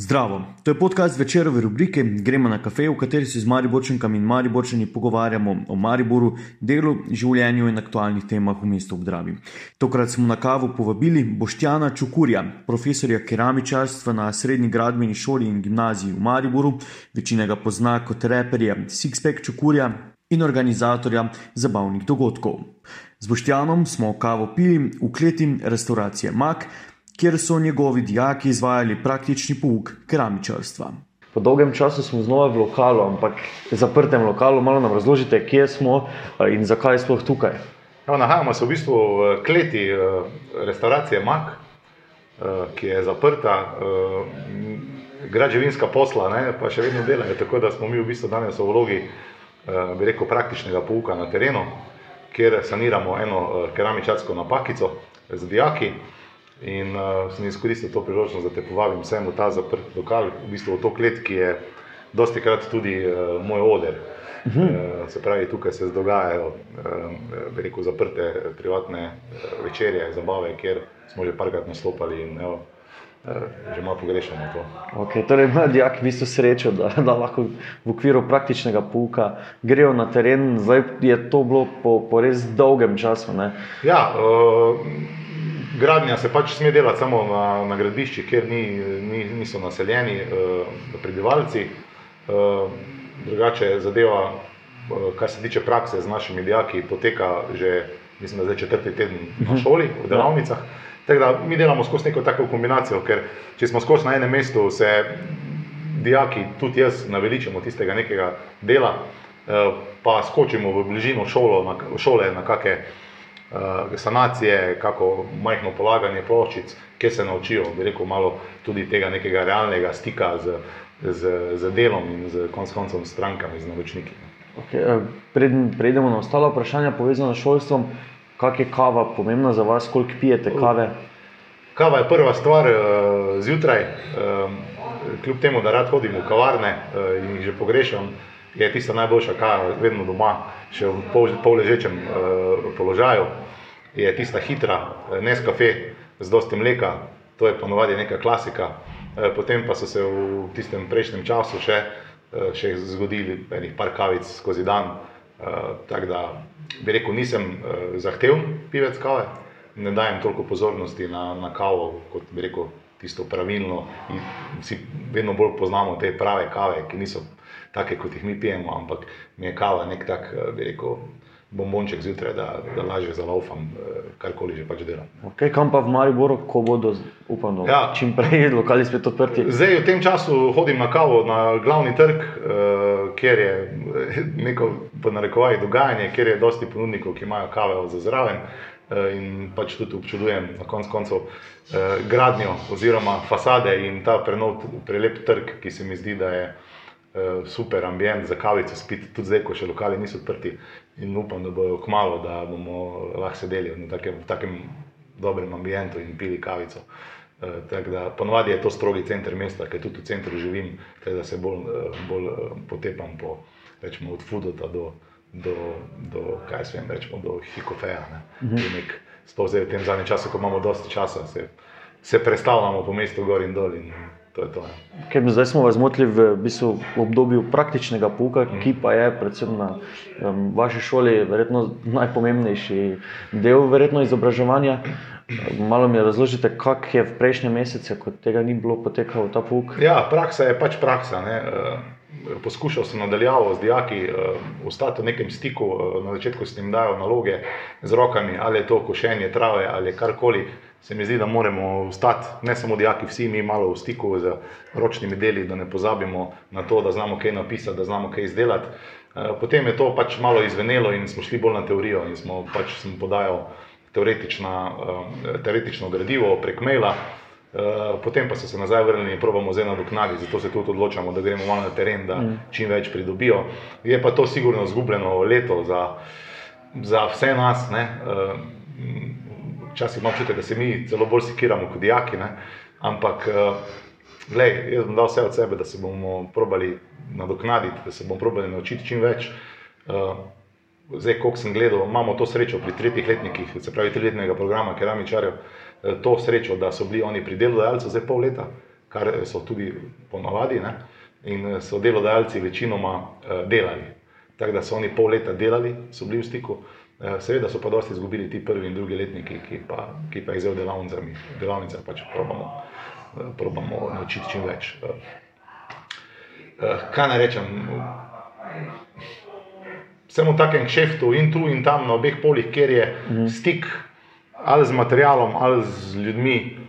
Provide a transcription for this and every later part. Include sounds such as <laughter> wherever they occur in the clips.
Zdravo, to je podcast večerove rubrike Gremo na kafe, v kateri se z Mariborčankami in Mariborčani pogovarjamo o Mariboru, delu, življenju in aktualnih temah v mestu Obdravi. Tokrat smo na kavo povabili Boštjana Čukurja, profesorja keramičarstva na srednji gradbeni šoli in gimnaziji v Mariboru, večina ga pozna kot reperja Sixpack Čukurja in organizatorja zabavnih dogodkov. Z Boštjanom smo kavo pili v kleti restauracije Mak kjer so njegovi dijaki izvajali praktični pouk keramičarstva. Po dolgem času smo znova v lokalu, ampak zaprtem lokalu. Malo nam razložite, kje smo in zakaj sploh tukaj. No, nahajamo se v bistvu v kleti restauracije Mak, ki je zaprta, građevinska posla, ne, pa še vedno delajo. Tako da smo mi v bistvu danes v vlogi, bi rekel, praktičnega pouka na terenu, kjer saniramo eno keramičarsko napakico z dijaki. In uh, sem izkoristil to priložnost, da te povabim vsem v ta zaprt lokal, v bistvu v to klet, ki je dosti krat tudi uh, moj oder. Uh -huh. uh, se pravi, tukaj se dogajajo, uh, rekel, zaprte privatne uh, večerje, zabave, kjer smo že parkrat nastopali in evo, uh, že malo pogrešamo to. Okay, torej, mladijak v bistvu srečo, da, da lahko v okviru praktičnega pouka grejo na teren. Zdaj je to bilo po, po res dolgem času. Ne? Ja. Uh, Gradnja se pač sme delati samo na, na gradbiščih, kjer ni, ni, niso naseljeni uh, prebivalci. Uh, drugače zadeva, uh, kar se tiče prakse z našimi dijaki, poteka že mislim, zdaj četrti teden na mhm. šoli, v delavnicah. Tako da mi delamo skozi neko tako kombinacijo, ker če smo skozi na enem mestu, se dijaki, tudi jaz, naveličamo tistega nekega dela, uh, pa skočimo v bližino šolo, na, šole na kakšne sanacije, kako majhno polaganje ploščic, kjer se naučijo, da rekel malo tudi tega nekega realnega stika z, z, z delom in z konc koncem strankami, z naročniki. Okay, eh, Preden prejdemo na ostalo vprašanje povezano s šolstvom, kak je kava pomembna za vas, koliko pijete kave? Kava je prva stvar uh, zjutraj, kljub temu, da rad hodim v kavarne in jih že pogrešam je tista najboljša kava, vedno doma, še v pol, pol uh, položaju. Je tista hitra, eh, ne s kafe, z dosti mleka, to je ponovadi neka klasika. Uh, potem pa so se v tistem prejšnjem času še, uh, še zgodili nekaj kavic skozi dan. Uh, Tako da bi rekel, nisem uh, zahteven pivec kave, ne dajem toliko pozornosti na, na kavo, kot bi rekel, tisto pravilno. In vsi vedno bolj poznamo te prave kave, ki niso take, kot jih mi pijemo, ampak mi je kava nek tak, eh, bi rekel, bombonček zjutraj, da, da lažje zalaufam, eh, karkoli že pač delam. Okay, kam pa v Mariboru, ko bodo, upam, da ja. čim prej lokali spet odprti? Zdaj v tem času hodim na kavo na glavni trg, uh, kjer je neko, po narekovaji, dogajanje, kjer je dosti ponudnikov, ki imajo kave za zraven. In pač tudi občudujem na koncu koncev eh, gradnjo oziroma fasade in ta prenov, prelep trg, ki se mi zdi, da je eh, super ambient za kavico spiti, tudi zdaj, ko še lokali niso odprti. In upam, da bojo kmalo, da bomo lahko sedeli v takem, v takem dobrem ambientu in pili kavico. Uh, da, ponovadi je to strogi center mesta, ker tudi v centru živim, da se bolj, uh, bolj potepam po, rečemo, od Fudota do, do, do, kaj se vem, rečemo, do Hikofeja. Sploh zdaj v tem zadnjem času, ko imamo dosti časa, se, se predstavljamo po mestu gor in dol. In, To to, Ker zdaj smo vas zmotili v, bistvu, v obdobju praktičnega pouka, mm. ki pa je predvsem na um, vaši šoli verjetno najpomembnejši del verjetno izobraževanja. Malo mi razložite, kak je v prejšnjem mesecu, ko tega ni bilo potekalo ta pouk. Ja, praksa je pač praksa. Ne? Poskušal sem nadaljavo z dijaki, ostati v nekem stiku, na začetku s tem dajo naloge z rokami, ali je to košenje trave ali karkoli se mi zdi, da moramo ostati, ne samo dijaki, vsi mi malo v stiku z ročnimi deli, da ne pozabimo na to, da znamo kaj napisati, da znamo kaj izdelati. Eh, potem je to pač malo izvenelo in smo šli bolj na teorijo in smo pač sem podajal eh, teoretično gradivo prek maila. Eh, potem pa so se nazaj vrnili in probamo zdaj nadoknaditi, zato se tudi odločamo, da gremo malo na teren, da mm. čim več pridobijo. Je pa to sigurno izgubljeno leto za, za vse nas. Ne? Včasih imam čutek, da se mi celo bolj sikiramo kot dijaki. Ne? Ampak, gledaj, eh, jaz bom dal vse od sebe, da se bomo probali nadoknaditi, da se bomo probali naučiti čim več. Eh, zdaj, koliko sem gledal, imamo to srečo pri tretjih letnikih, se pravi, triletnega programa keramičarjev, eh, to srečo, da so bili oni pri delodajalcu zdaj pol leta. kar so tudi ponovadi. Ne? In so delodajalci večinoma delali. Tako da so oni pol leta delali, so bili v stiku. Uh, seveda so pa dosti izgubili ti prvi in drugi letniki, ki pa, ki pa jih zdaj v delavnicah, pač probamo, uh, probamo naučiti čim več. Uh, kaj naj rečem? Vsemu takem šeftu in tu in tam na obeh polih, kjer je mhm. stik ali z materialom ali z ljudmi, eh,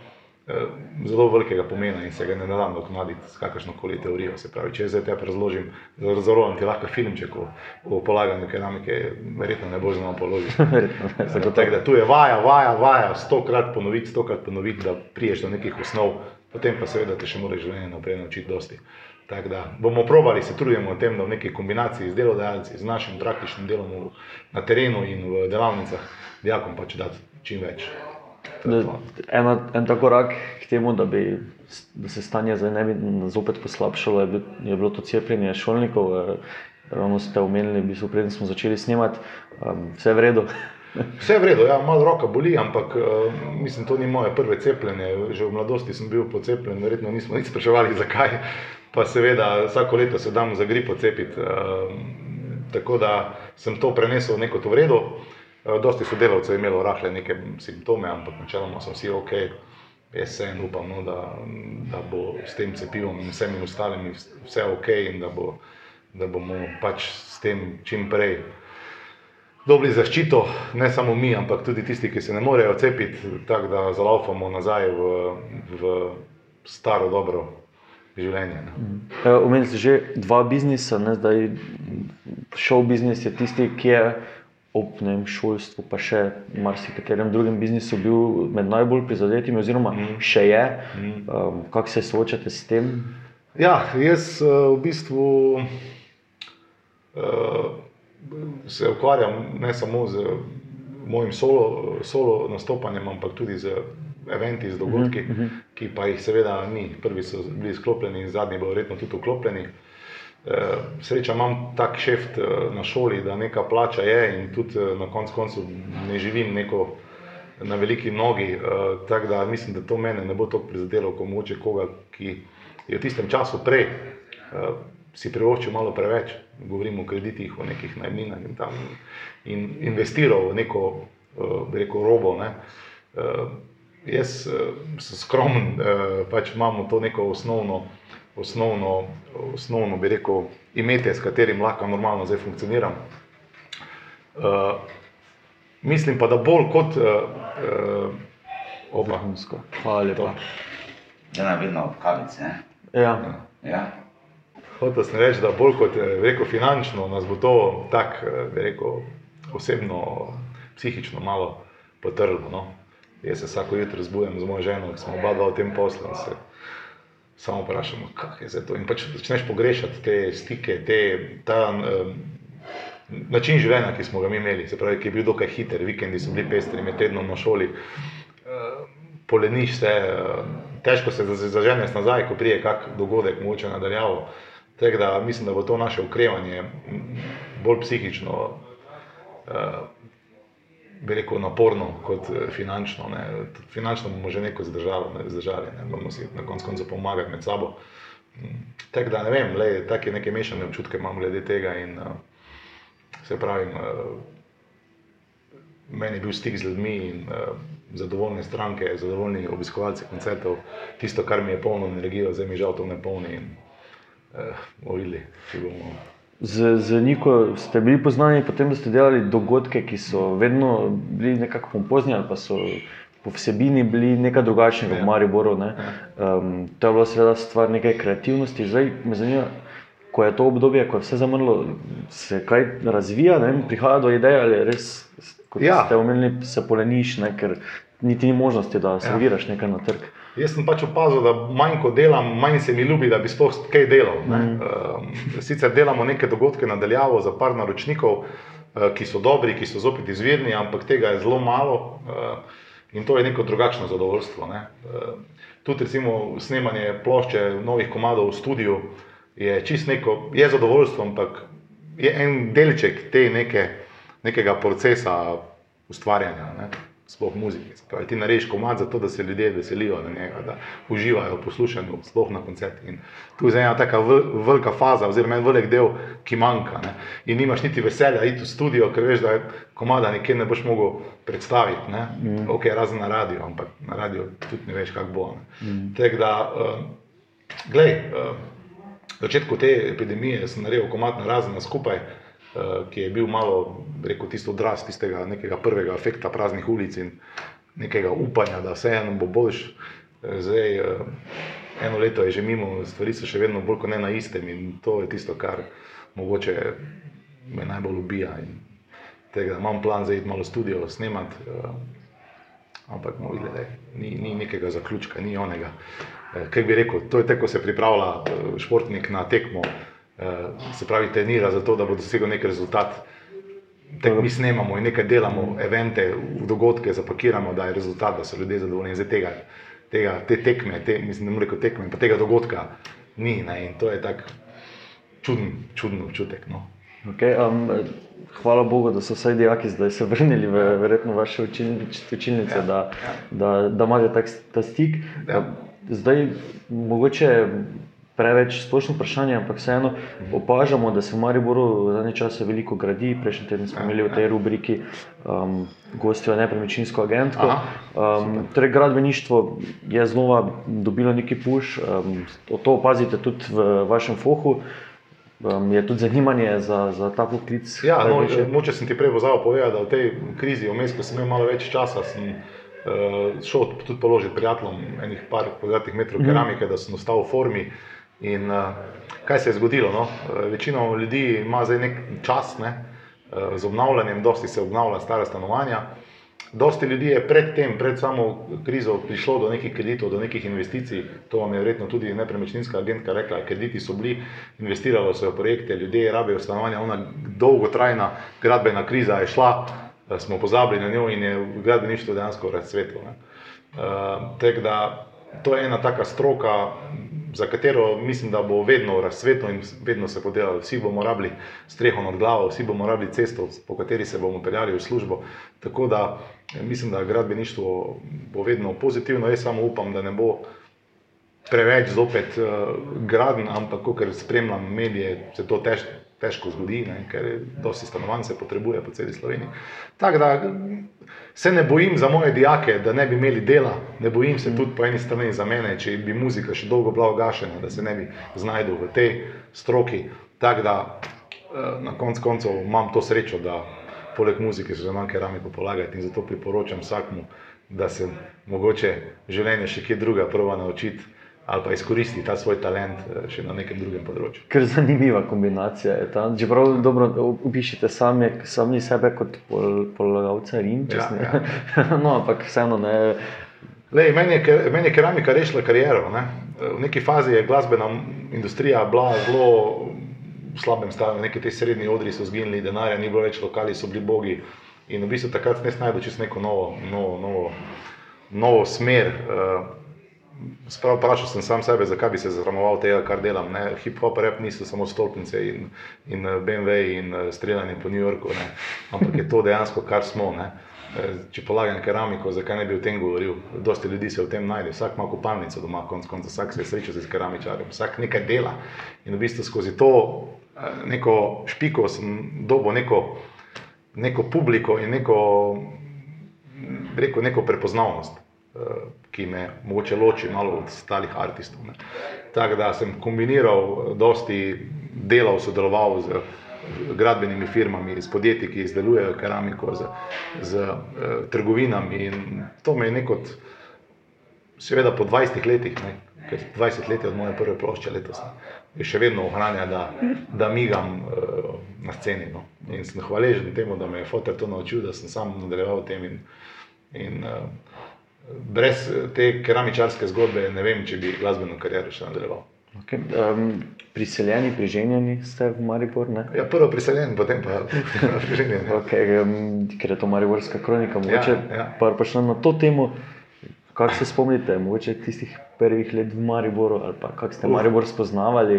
zelo velikega pomena in se ga ne da nadoknaditi s kakršno koli teorijo. Se pravi, če zdaj te razložim, zelo ti lahko filmček o, o polaganju keramike, verjetno ne bo znal položiti. Tako da tu je vaja, vaja, vaja, stokrat ponoviti, stokrat ponoviti, da priješ do nekih osnov, potem pa seveda te še moraš življenje naprej naučiti dosti. Tako da bomo provali, se trudimo v tem, da v neki kombinaciji z delodajalci, z našim praktičnim delom na terenu in v delavnicah, dijakom pač dati čim več. Ena, en ta korak k temu, da, bi, da se stanje zdaj ne bi zopet poslabšalo, je, bil, je bilo to cepljenje šolnikov. Eh, ravno ste omenili, da smo preden smo začeli snemati, um, vse je v redu. <laughs> Vse je v redu, ja, malo roka boli, ampak uh, mislim, to ni moje prve cepljenje. Že v mladosti sem bil pocepljen, verjetno nismo nič spraševali, <laughs> zakaj pa seveda vsako leto se dam za gripo cepiti. Uh, tako da sem to prenesel neko to vredo. Uh, dosti sodelavcev je imelo rahle neke simptome, ampak načeloma so vsi ok. Jaz se en upam, no, da, da bo s tem cepivom in vsemi ostalimi vse ok in da, bo, da bomo pač s tem čim prej dobili zaščito, ne samo mi, ampak tudi tisti, ki se ne morejo cepiti, tako da zalaufamo nazaj v, v staro dobro življenje. Omenili ste že dva biznisa, ne? zdaj šov biznis je tisti, ki je ob vem, šolstvu, pa še marsikaterem drugem biznisu bil med najbolj prizadetimi, oziroma mm. še je. Mm. Um, kako se soočate s tem? Ja, jaz uh, v bistvu uh, se ukvarjam ne samo z mojim solo, solo nastopanjem, ampak tudi z eventi, z dogodki, uh -huh. Mhm. ki pa jih seveda ni. Prvi so bili sklopljeni, zadnji bodo verjetno tudi vklopljeni. Eh, sreča imam tak šeft eh, na šoli, da neka plača je in tudi eh, na koncu koncu ne živim neko na veliki nogi. Tako da mislim, da to mene ne bo tako prizadelo, kot moče koga, ki je v tistem času prej si privoščil malo preveč, govorimo o kreditih, o nekih najminah in tam in investiral v neko, rekel, robo. Ne jaz sem skromen, pač imamo to neko osnovno, osnovno, osnovno bi rekel, imetje, s katerim lahko normalno zdaj funkcioniram. Uh, mislim pa, da bolj kot. Uh, uh, Hvala lepa. Ja, na vedno kavice. Ja. ja. Hotel sem reči, da bolj kot rekel, finančno nas bo to tako, rekel, osebno, psihično malo potrlo. No? Jaz se vsako jutro zbudem z mojo ženo, ki smo oba dva v tem poslu in se samo vprašamo, kaj je za to. In pač začneš pogrešati te stike, te, ta um, način življenja, ki smo ga imeli, se pravi, ki je bil dokaj hiter, vikendi so bili pestri, med tednom na šoli, uh, poleniš se, uh, težko se zaženeš nazaj, ko prije kak dogodek, moče nadaljavo. Tako da mislim, da bo to naše ukrevanje bolj psihično. Uh, bi rekel, naporno kot eh, finančno. Ne. Finančno bomo že neko zdržali, ne, zdržali ne. bomo si na koncu konca pomagati med sabo. Mm. Tako da ne vem, le, take neke mešane občutke imam glede tega. In, uh, se pravi, uh, meni je bil stik z ljudmi in uh, zadovoljne stranke, zadovoljni obiskovalci koncertov, tisto, kar mi je polno energijo, zdaj mi žal to ne polni. In, uh, bomo videli, če bomo z, z Niko ste bili poznani, potem da ste delali dogodke, ki so vedno bili nekako pompozni ali pa so po vsebini bili nekaj drugačnega ja. v Mariboru. Ja. Um, to je bila seveda stvar neke kreativnosti. Zdaj me zanima, ko je to obdobje, ko je vse zamrlo, se kaj razvija, ne, prihaja do ideje ali res, kot ja. ste omenili, se poleniš, ne, ker niti ni možnosti, da se viraš ja. nekaj na trg. Jaz sem pač opazil, da manj ko delam, manj se mi ljubi, da bi sploh kaj delal. Mm. Uh, sicer delamo neke dogodke nadaljavo za par naročnikov, uh, ki so dobri, ki so zopet izvirni, ampak tega je zelo malo uh, in to je neko drugačno zadovoljstvo. Ne? Uh, tudi recimo snemanje plošče novih komadov v studiu je čist neko, je zadovoljstvo, ampak je en delček te neke, nekega procesa ustvarjanja. Ne? Sploh muziki. Pravi, ti narediš komad zato, da se ljudje veselijo na njega, da uživajo v poslušanju, sploh na koncertih. In tu je ena taka vel, velika faza, oziroma en velik del, ki manjka. Ne? In nimaš niti veselja iti v studio, ker veš, da komada nikjer ne boš mogel predstaviti. Mm. Ok, razen na radio, ampak na radio tudi ne veš, kako bo. Mm. Tako da, uh, glej, uh, začetku te epidemije sem naredil komad na razen skupaj. Uh, ki je bil malo, rekel, tisto odraz tistega nekega prvega efekta praznih ulic in nekega upanja, da vseeno bo boljš. Zdaj, uh, eno leto je že mimo, stvari so še vedno bolj kot ne na istem in to je tisto, kar mogoče me najbolj ubija. Tega, imam plan za iti malo studio, snemati, ampak no, glede, ni, ni nekega zaključka, ni onega. Kaj bi rekel, to je tako, ko se pripravlja športnik na tekmo. Uh, se pravi, trenira za to, da bo dosegel nek rezultat. Tek mi snemamo in nekaj delamo, evente, dogodke zapakiramo, da je rezultat, da so ljudje zadovoljni. Zdaj tega, tega, te tekme, te, mislim, ne reči tekme, pa tega dogodka ni. Ne? In to je tak čuden, čuden občutek. No? Okay, um, hvala Bogu, da so vsaj dijaki zdaj se vrnili v verjetno vaše učilnice, ja, da, ja. da, da imate tak, ta stik. Ja. Zdaj, mogoče preveč splošno vprašanje, ampak vseeno opažamo, da se v Mariboru v zadnje čase veliko gradi. Prejšnji teden smo imeli v tej rubriki um, gostijo nepremičninsko agentko. Um, torej, gradbeništvo je znova dobilo neki puš, um, to opazite tudi v vašem fohu. Um, je tudi zanimanje za, za ta poklic? Ja, no, moče sem ti prej pozabil povedati, da v tej krizi, vmes, ko sem imel malo več časa, sem uh, šel tudi položiti prijateljem enih par kvadratnih metrov mhm. keramike, mm. da sem ostal v formi. In uh, kaj se je zgodilo? No? Uh, večina ljudi ima zdaj nek čas ne? uh, z obnavljanjem, dosti se obnavlja stare stanovanja. Dosti ljudi je pred tem, pred samo krizo, prišlo do nekih kreditov, do nekih investicij. To vam je verjetno tudi nepremičninska agentka rekla. Krediti so bili, investiralo se v projekte, ljudje rabijo stanovanja. Ona dolgotrajna gradbena kriza je šla, smo pozabili na njo in je gradbeništvo dejansko razsvetlo. Uh, to je ena taka stroka, za katero mislim, da bo vedno razsvetlo in vedno se bo delalo. Vsi bomo rabili streho nad glavo, vsi bomo rabili cesto, po kateri se bomo peljali v službo. Tako da mislim, da gradbeništvo bo vedno pozitivno. Jaz samo upam, da ne bo preveč zopet uh, graden, ampak ker spremljam medije, se to težko. Težko zgodi, ne, ker dosti stanovanj se potrebuje po celi Sloveniji. Tako da se ne bojim za moje dijake, da ne bi imeli dela, ne bojim se tudi po eni strani za mene, če bi muzika še dolgo bila ogašena, da se ne bi znašel v tej stroki. Tako da eh, na koncu koncev imam to srečo, da poleg muzike se znam keramiko polagati in zato priporočam vsakmu, da se mogoče življenje še kje druga prva naučiti ali pa izkoristi ta svoj talent eh, še na nekem drugem področju. Ker zanimiva kombinacija je ta. Če prav dobro upišete sami, sami sebe kot pol, polagalca in če ste. Ja, ja. <laughs> no, ampak vseeno ne. Lej, meni, je, meni je keramika rešila kariero. Ne? V neki fazi je glasbena industrija bila zelo v slabem stanju, neki ti srednji odri so zginili, denarja ni bilo več, lokali so bili bogi. In v bistvu takrat ne snajdu čisto neko novo, novo, novo, novo smer. Uh, Sprav vprašal sem sam sebe, zakaj bi se zramoval tega, kar delam. Hip-hop rap niso samo stolpnice in, in eh, BMW in eh, streljanje po New Yorku, ne? ampak je to dejansko, kar smo. Ne? Eh, če polagam keramiko, zakaj ne bi o tem govoril? Dosti ljudi se v tem najde, vsak ima kopalnico doma, konc konca, vsak se je srečal z keramičarjem, vsak nekaj dela. In v bistvu skozi to neko špiko sem dobil neko, neko publiko in neko, rekel, neko prepoznavnost. Eh, ki me mogoče loči malo od ostalih umetnikov. Tako da sem kombiniral eh, dosti delov, sodeloval z gradbenimi firmami, s podjetji, ki izdelujejo keramiko, z, z uh, trgovinami. In to me je neko, seveda po 20 letih, ne, ker 20 let je od moje prve plošče letos, je še vedno ohranja, da, da migam uh, na sceni. No. In sem hvaležen temu, da me je fotor to naučil, da sem sam nadaljeval tem. In, in, uh, brez te keramičarske zgodbe ne vem, če bi glasbeno kariero še nadaljeval. Okay. Um, priseljeni, priženjeni ste v Maribor? Ne? Ja, prvo priseljeni, potem pa <laughs> priženjeni. okay, um, ker je to Mariborska kronika, mogoče ja, ja. pa še na to temo. Kako se spomnite, mogoče tistih prvih let v Mariboru, ali pa kako ste Maribor spoznavali?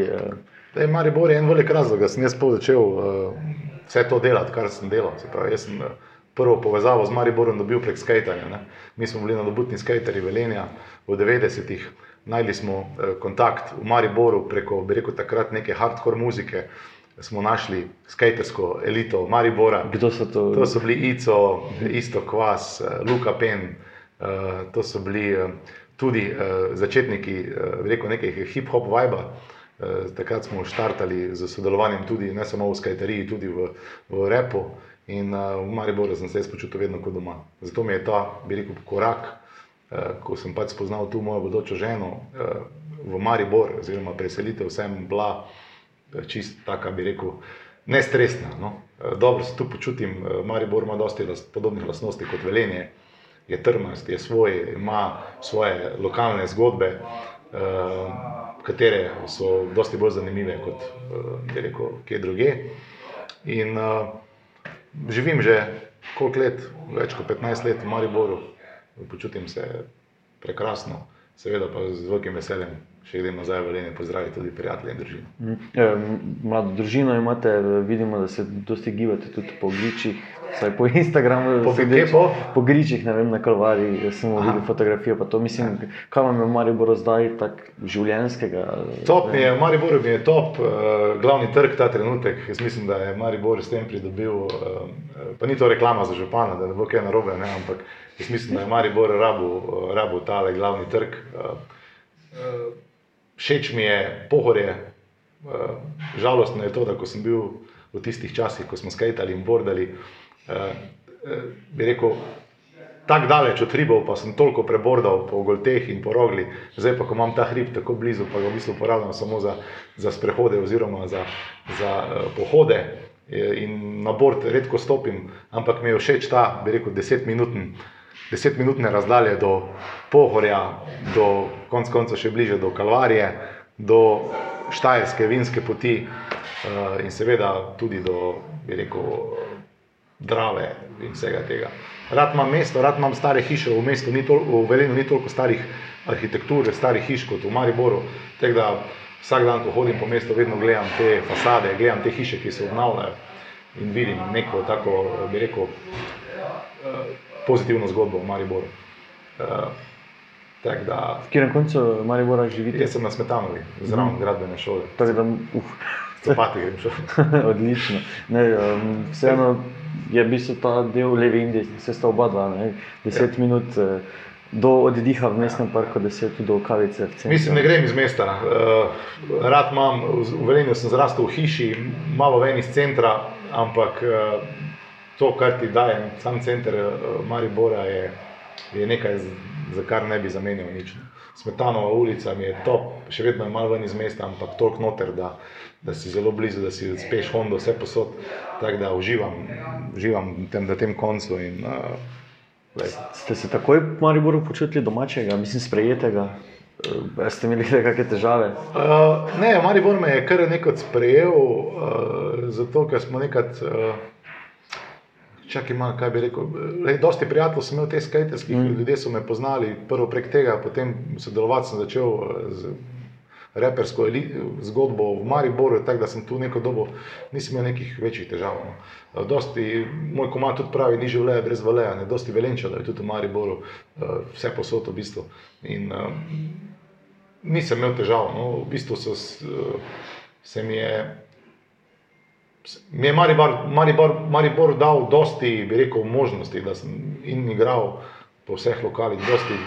Da je Maribor en velik razlog, da sem jaz začel uh, vse to delati, kar sem delal. Pravi, jaz sem uh, prvo povezavo z Mariborom dobil prek skajtanja. Ne. Mi smo bili nadobudni skajteri Velenja v 90-ih, najli smo eh, kontakt v Mariboru preko, bi rekel, takrat neke hardcore muzike. Smo našli skajtersko elito Maribora. Kdo so to? To so bili Ico, Isto Kvas, eh, Luka Pen, eh, to so bili tudi začetniki eh, rekel, nekega hip-hop viba. Eh, takrat smo štartali z sodelovanjem tudi ne samo v skajteriji, tudi v, v repu. In uh, v Mariboru sem se jaz počutil vedno kot doma. Zato mi je ta, bi rekel, korak, uh, ko sem pač spoznal tu mojo bodočo ženo uh, v Maribor, oziroma preselitev, sem bila čist taka, bi rekel, nestresna. No? Uh, dobro se tu počutim, uh, Maribor ima dosti las, podobnih lastnosti kot Velenje. Je trmast, je svoj, ima svoje lokalne zgodbe, uh, katere so dosti bolj zanimive kot uh, rekel, kje druge. In, živim že koliko let, več kot 15 let v Mariboru, počutim se prekrasno, seveda pa z velikim veseljem. Še gremo nazaj v Lenje, pozdravljam tudi prijatelje in družino. Ja, mlado družino imate, vidimo, da se dosti gibate tudi po gričih, vsaj po Instagramu. Po po? Po gričih, ne vem, na kalvariji, jaz sem videl fotografijo. Pa to mislim, kaj vam je v Mariboru zdaj tako življenskega? Top mi je, v Mariboru mi je top, uh, glavni trg ta trenutek. Jaz mislim, da je Maribor s tem pridobil, uh, pa ni to reklama za župana, da ne bo kaj narobe, ne, ampak jaz mislim, da je Maribor rabu, rabu tale glavni trg. Uh, uh, všeč mi je pohorje, uh, žalostno je to, da ko sem bil v tistih časih, ko smo skajtali in bordali, uh, bi rekel, tako daleč od hribov, pa sem toliko prebordal po Golteh in po Rogli, zdaj pa, ko imam ta hrib tako blizu, pa ga v bistvu uporabljam samo za, za sprehode oziroma za, za uh, pohode. eh, In na bord redko stopim, ampak mi je všeč ta, bi rekel, desetminutni, desetminutne razdalje do Pohorja, do konc konca še bliže do Kalvarije, do Štajerske vinske poti uh, in seveda tudi do, bi rekel, Drave in vsega tega. Rad imam mesto, rad imam stare hiše, v mestu ni toliko, v Velenju ni toliko starih arhitektur, starih hiš kot v Mariboru. Tako da vsak dan, ko hodim po mestu, vedno gledam te fasade, gledam te hiše, ki se obnavljajo in vidim neko tako, bi rekel, pozitivno zgodbo v Mariboru. Uh, tako da V katerem koncu Maribora živite? jaz sem na Smetanovi, zraven gradbene šole, Tako da, uf, copati grem šel. <laughs> odlično. Ne, um, vseeno je v bistvu ta del leve in desne, vse sta oba dva, ne, deset ja. minut. eh, Do oddiha v mestnem parku, da se tudi do kavice. Mislim, ne grem iz mesta. Uh, rad imam, v Velenju sem zrastel v hiši, malo ven iz centra, ampak uh, to, kar ti daje sam center uh, Maribora, je, je nekaj, za kar ne bi zamenjal nič. Smetanova ulica mi je top, še vedno je malo ven iz mesta, ampak toliko noter, da, da si zelo blizu, da si speš Hondo, vse posod. Tako da uživam, uživam tem, na tem koncu. In, uh, glej. Ste se takoj v Mariboru počutili domačega, mislim, sprejetega? Eh, Ste imeli kakšne težave? Uh, ne, Maribor me je kar nekaj sprejel, uh, zato ker smo nekaj. Uh, Čakaj, ima, kaj bi rekel. Lej, dosti prijateljev sem imel, te skajterskih mm. ljudje so me poznali, prvo prek tega, potem sodelovati sem začel eh, z repersko zgodbo v Mariboru, tako da sem tu neko dobo, nisem imel nekih večjih težav. No. Eh, Dosti, moj komat tudi pravi, ni življenje brez valeja, ne, dosti velenča, da je tudi v Mariboru, uh, vse posod v bistvu. In, uh, nisem imel težav. No. V bistvu so, se mi je, mi je Maribor, Maribor, Maribor dal dosti, bi rekel, možnosti, da sem in igral po vseh lokalih, dosti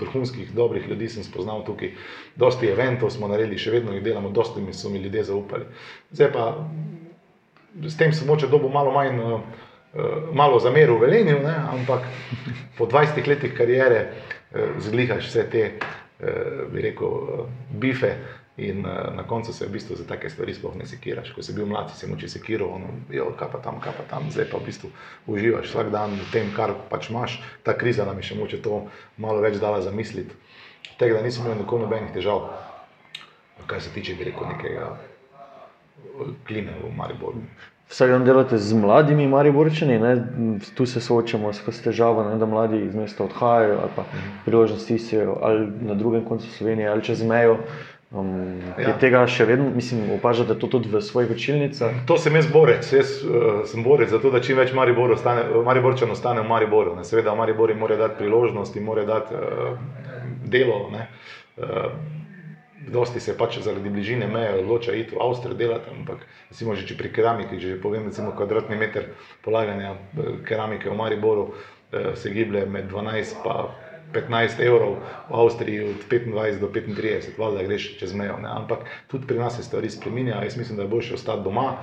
vrhunskih, dobrih ljudi sem spoznal tukaj, dosti eventov smo naredili, še vedno jih delamo, dosti mi so mi ljudje zaupali. Zdaj pa s tem sem moče dobil malo manj. Uh, Malo zameril Velenju, ne, ampak po 20 letih kariere eh, zglihaš vse te, eh, bi rekel, eh, bife in eh, na koncu se v bistvu za take stvari sploh ne sekiraš. Ko si bil mlad, si se moče sekiral, ono, jo, kaj pa tam, kaj pa tam, zdaj pa v bistvu uživaš vsak dan v tem, kar pač imaš. Ta kriza nam je še moče to malo več dala zamisliti. Tega, da nisem imel nikoli nobenih težav, kar se tiče, bi rekel, nekega eh, klime v Mariboru. Vsak dan delate z mladimi Mariborčani, ne? tu se soočamo s težavo, ne? da mladi iz mesta odhajajo ali pa priložnosti iščejo ali na drugem koncu Slovenije ali čez mejo. Um, ja. Tega še vedno, mislim, opažate to tudi v svojih učilnicah? To sem jaz borec. Jaz uh, sem borec za to, da čim več Mariborčan ostane v Mariboru. Ne. Seveda, Maribor jim mora dati priložnost, jim mora dati uh, delo. Uh, dosti se pač zaradi bližine meje odloča iti v Avstrijo delati, ampak recimo že pri keramiki, že povem, recimo kvadratni meter polaganja keramike v Mariboru uh, se giblje med 12 in 15 evrov, v Avstriji od 25 do 35, valjda greš čez mejo. Ne? Ampak tudi pri nas se stvari spremenjajo. Jaz mislim, da je boljše ostati doma,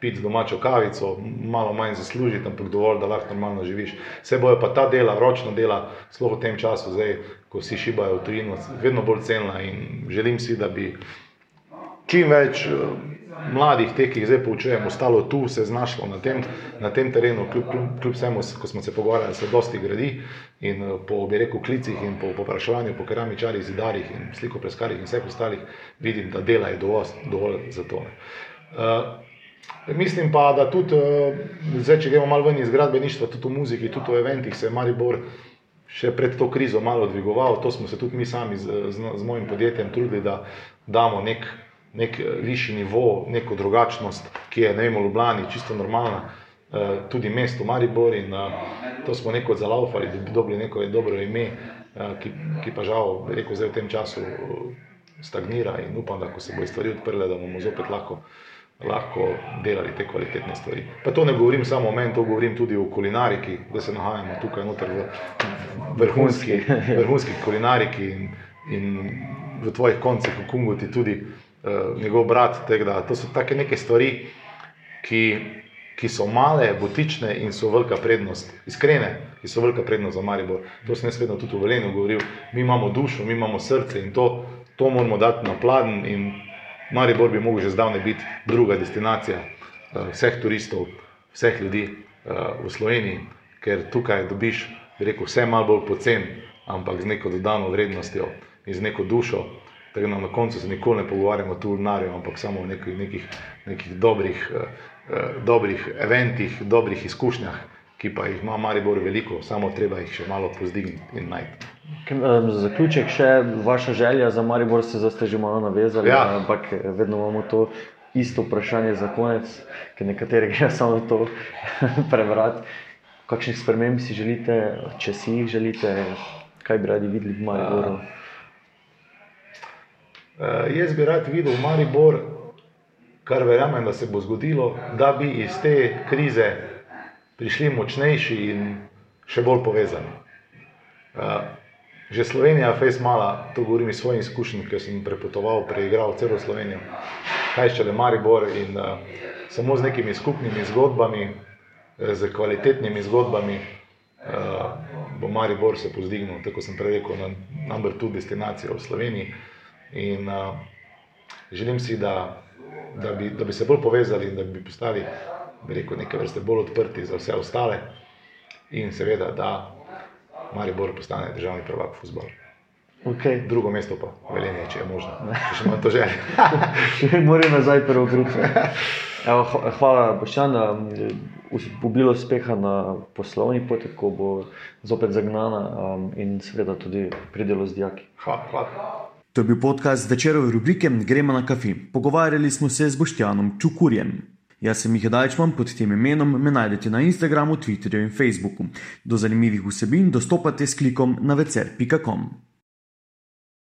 piti domačo kavico, malo manj zaslužiti, ampak dovolj, da lahko normalno živiš. Vse bojo pa ta dela, ročna dela, sploh v tem času, zdaj, ko vsi šibajo v tujino, vedno bolj cenila in želim si, da bi čim več mladih, te, ki jih zdaj poučujemo, ostalo tu, se znašlo na tem, na tem terenu, kljub, kljub vsemu, ko smo se pogovarjali, se dosti gradi in eh, po, bi rekel, klicih in po popraševanju po keramičarjih, zidarjih in sliko preskarjih in vseh ostalih, vidim, da dela je dovolj, dovolj za to. Uh, mislim pa, da tudi, uh, zdaj, če gremo malo ven iz gradbeništva, tudi v muziki, tudi v eventih, se je Maribor še pred to krizo malo dvigoval. To smo se tudi mi sami z, z, z mojim podjetjem trudili, da damo nek nek eh, višji nivo, neko drugačnost, ki je ne vem, v Ljubljani, čisto normalna, eh, tudi mesto Maribor in eh, to smo neko zalaufali, da bi dobili neko dobro ime, ki, ki pa žal, rekel zdaj v tem času stagnira in upam, da ko se bo stvari odprle, da bomo zopet lahko. Lahko delali te kvalitetne stvari. Pa to ne govorim samo o meni, to govorim tudi o kulinariki, da se nahajamo tukaj noter v vrhunski, vrhunski kulinariki in, in v tvojih koncih, v Kunguti, tudi uh, uh, njegov brat. Da, to so take neke stvari, ki, ki so male, butične in so velika prednost, iskrene, ki so velika prednost za Maribor. To sem jaz vedno tudi v Velenu govoril. Mi imamo dušo, mi imamo srce in to, to moramo dati na pladen. In Maribor bi lahko že zdavne biti druga destinacija uh, vseh turistov, vseh ljudi uh, v Sloveniji, ker tukaj dobiš, rekel, vse malo bolj pocen, ampak z neko dodano vrednostjo in z neko dušo. Tako da na koncu se nikoli ne pogovarjamo tu v Narju, ampak samo o nekih, nekih, nekih dobrih, eh, eh, dobrih eventih, dobrih izkušnjah, ki pa jih ima Maribor veliko, samo treba jih še malo pozdigniti in najti. Za zaključek še vaša želja za Maribor, se zdaj ste že malo navezali, ja. ampak eh, vedno imamo to isto vprašanje za konec, ker nekateri <laughs> gre samo to <laughs> prebrati. Kakšnih sprememb si želite, če si jih želite, kaj bi radi videli v Mariboru? Ja. Uh, jaz bi rad videl Maribor, kar verjamem, da se bo zgodilo, da bi iz te krize prišli močnejši in še bolj povezani. Uh, že Slovenija, fejs mala, to govorim iz svojih izkušenj, ker sem prepotoval, preigral celo Slovenijo, kaj še le Maribor in uh, samo z nekimi skupnimi zgodbami, z kvalitetnimi zgodbami. Uh, bo Maribor se pozdignil, tako sem prej rekel, na number two destinacijo v Sloveniji. In uh, želim si, da, da, bi, da bi se bolj povezali in da bi postali rekel, nekaj vrste bolj odprti za vse ostale, in seveda, da Maribor postane državni prvak v futbolu. Okay. Drugo mesto pa velenje, če je možno. Če še imamo to želje. <laughs> Moram nazaj prvo grupo. Hvala, Boščan, da bo bilo uspeha na poslovni poti, ko bo zopet zagnana um, in seveda tudi pri delu z dijaki. Hvala. hvala. To je bil podcast večerove rubrike Gremo na kafi. Pogovarjali smo se z Boštjanom Čukurjem. Jaz sem Miha Dajčman, pod tem imenom me najdete na Instagramu, Twitterju in Facebooku. Do zanimivih vsebin dostopate s klikom na vecer.com.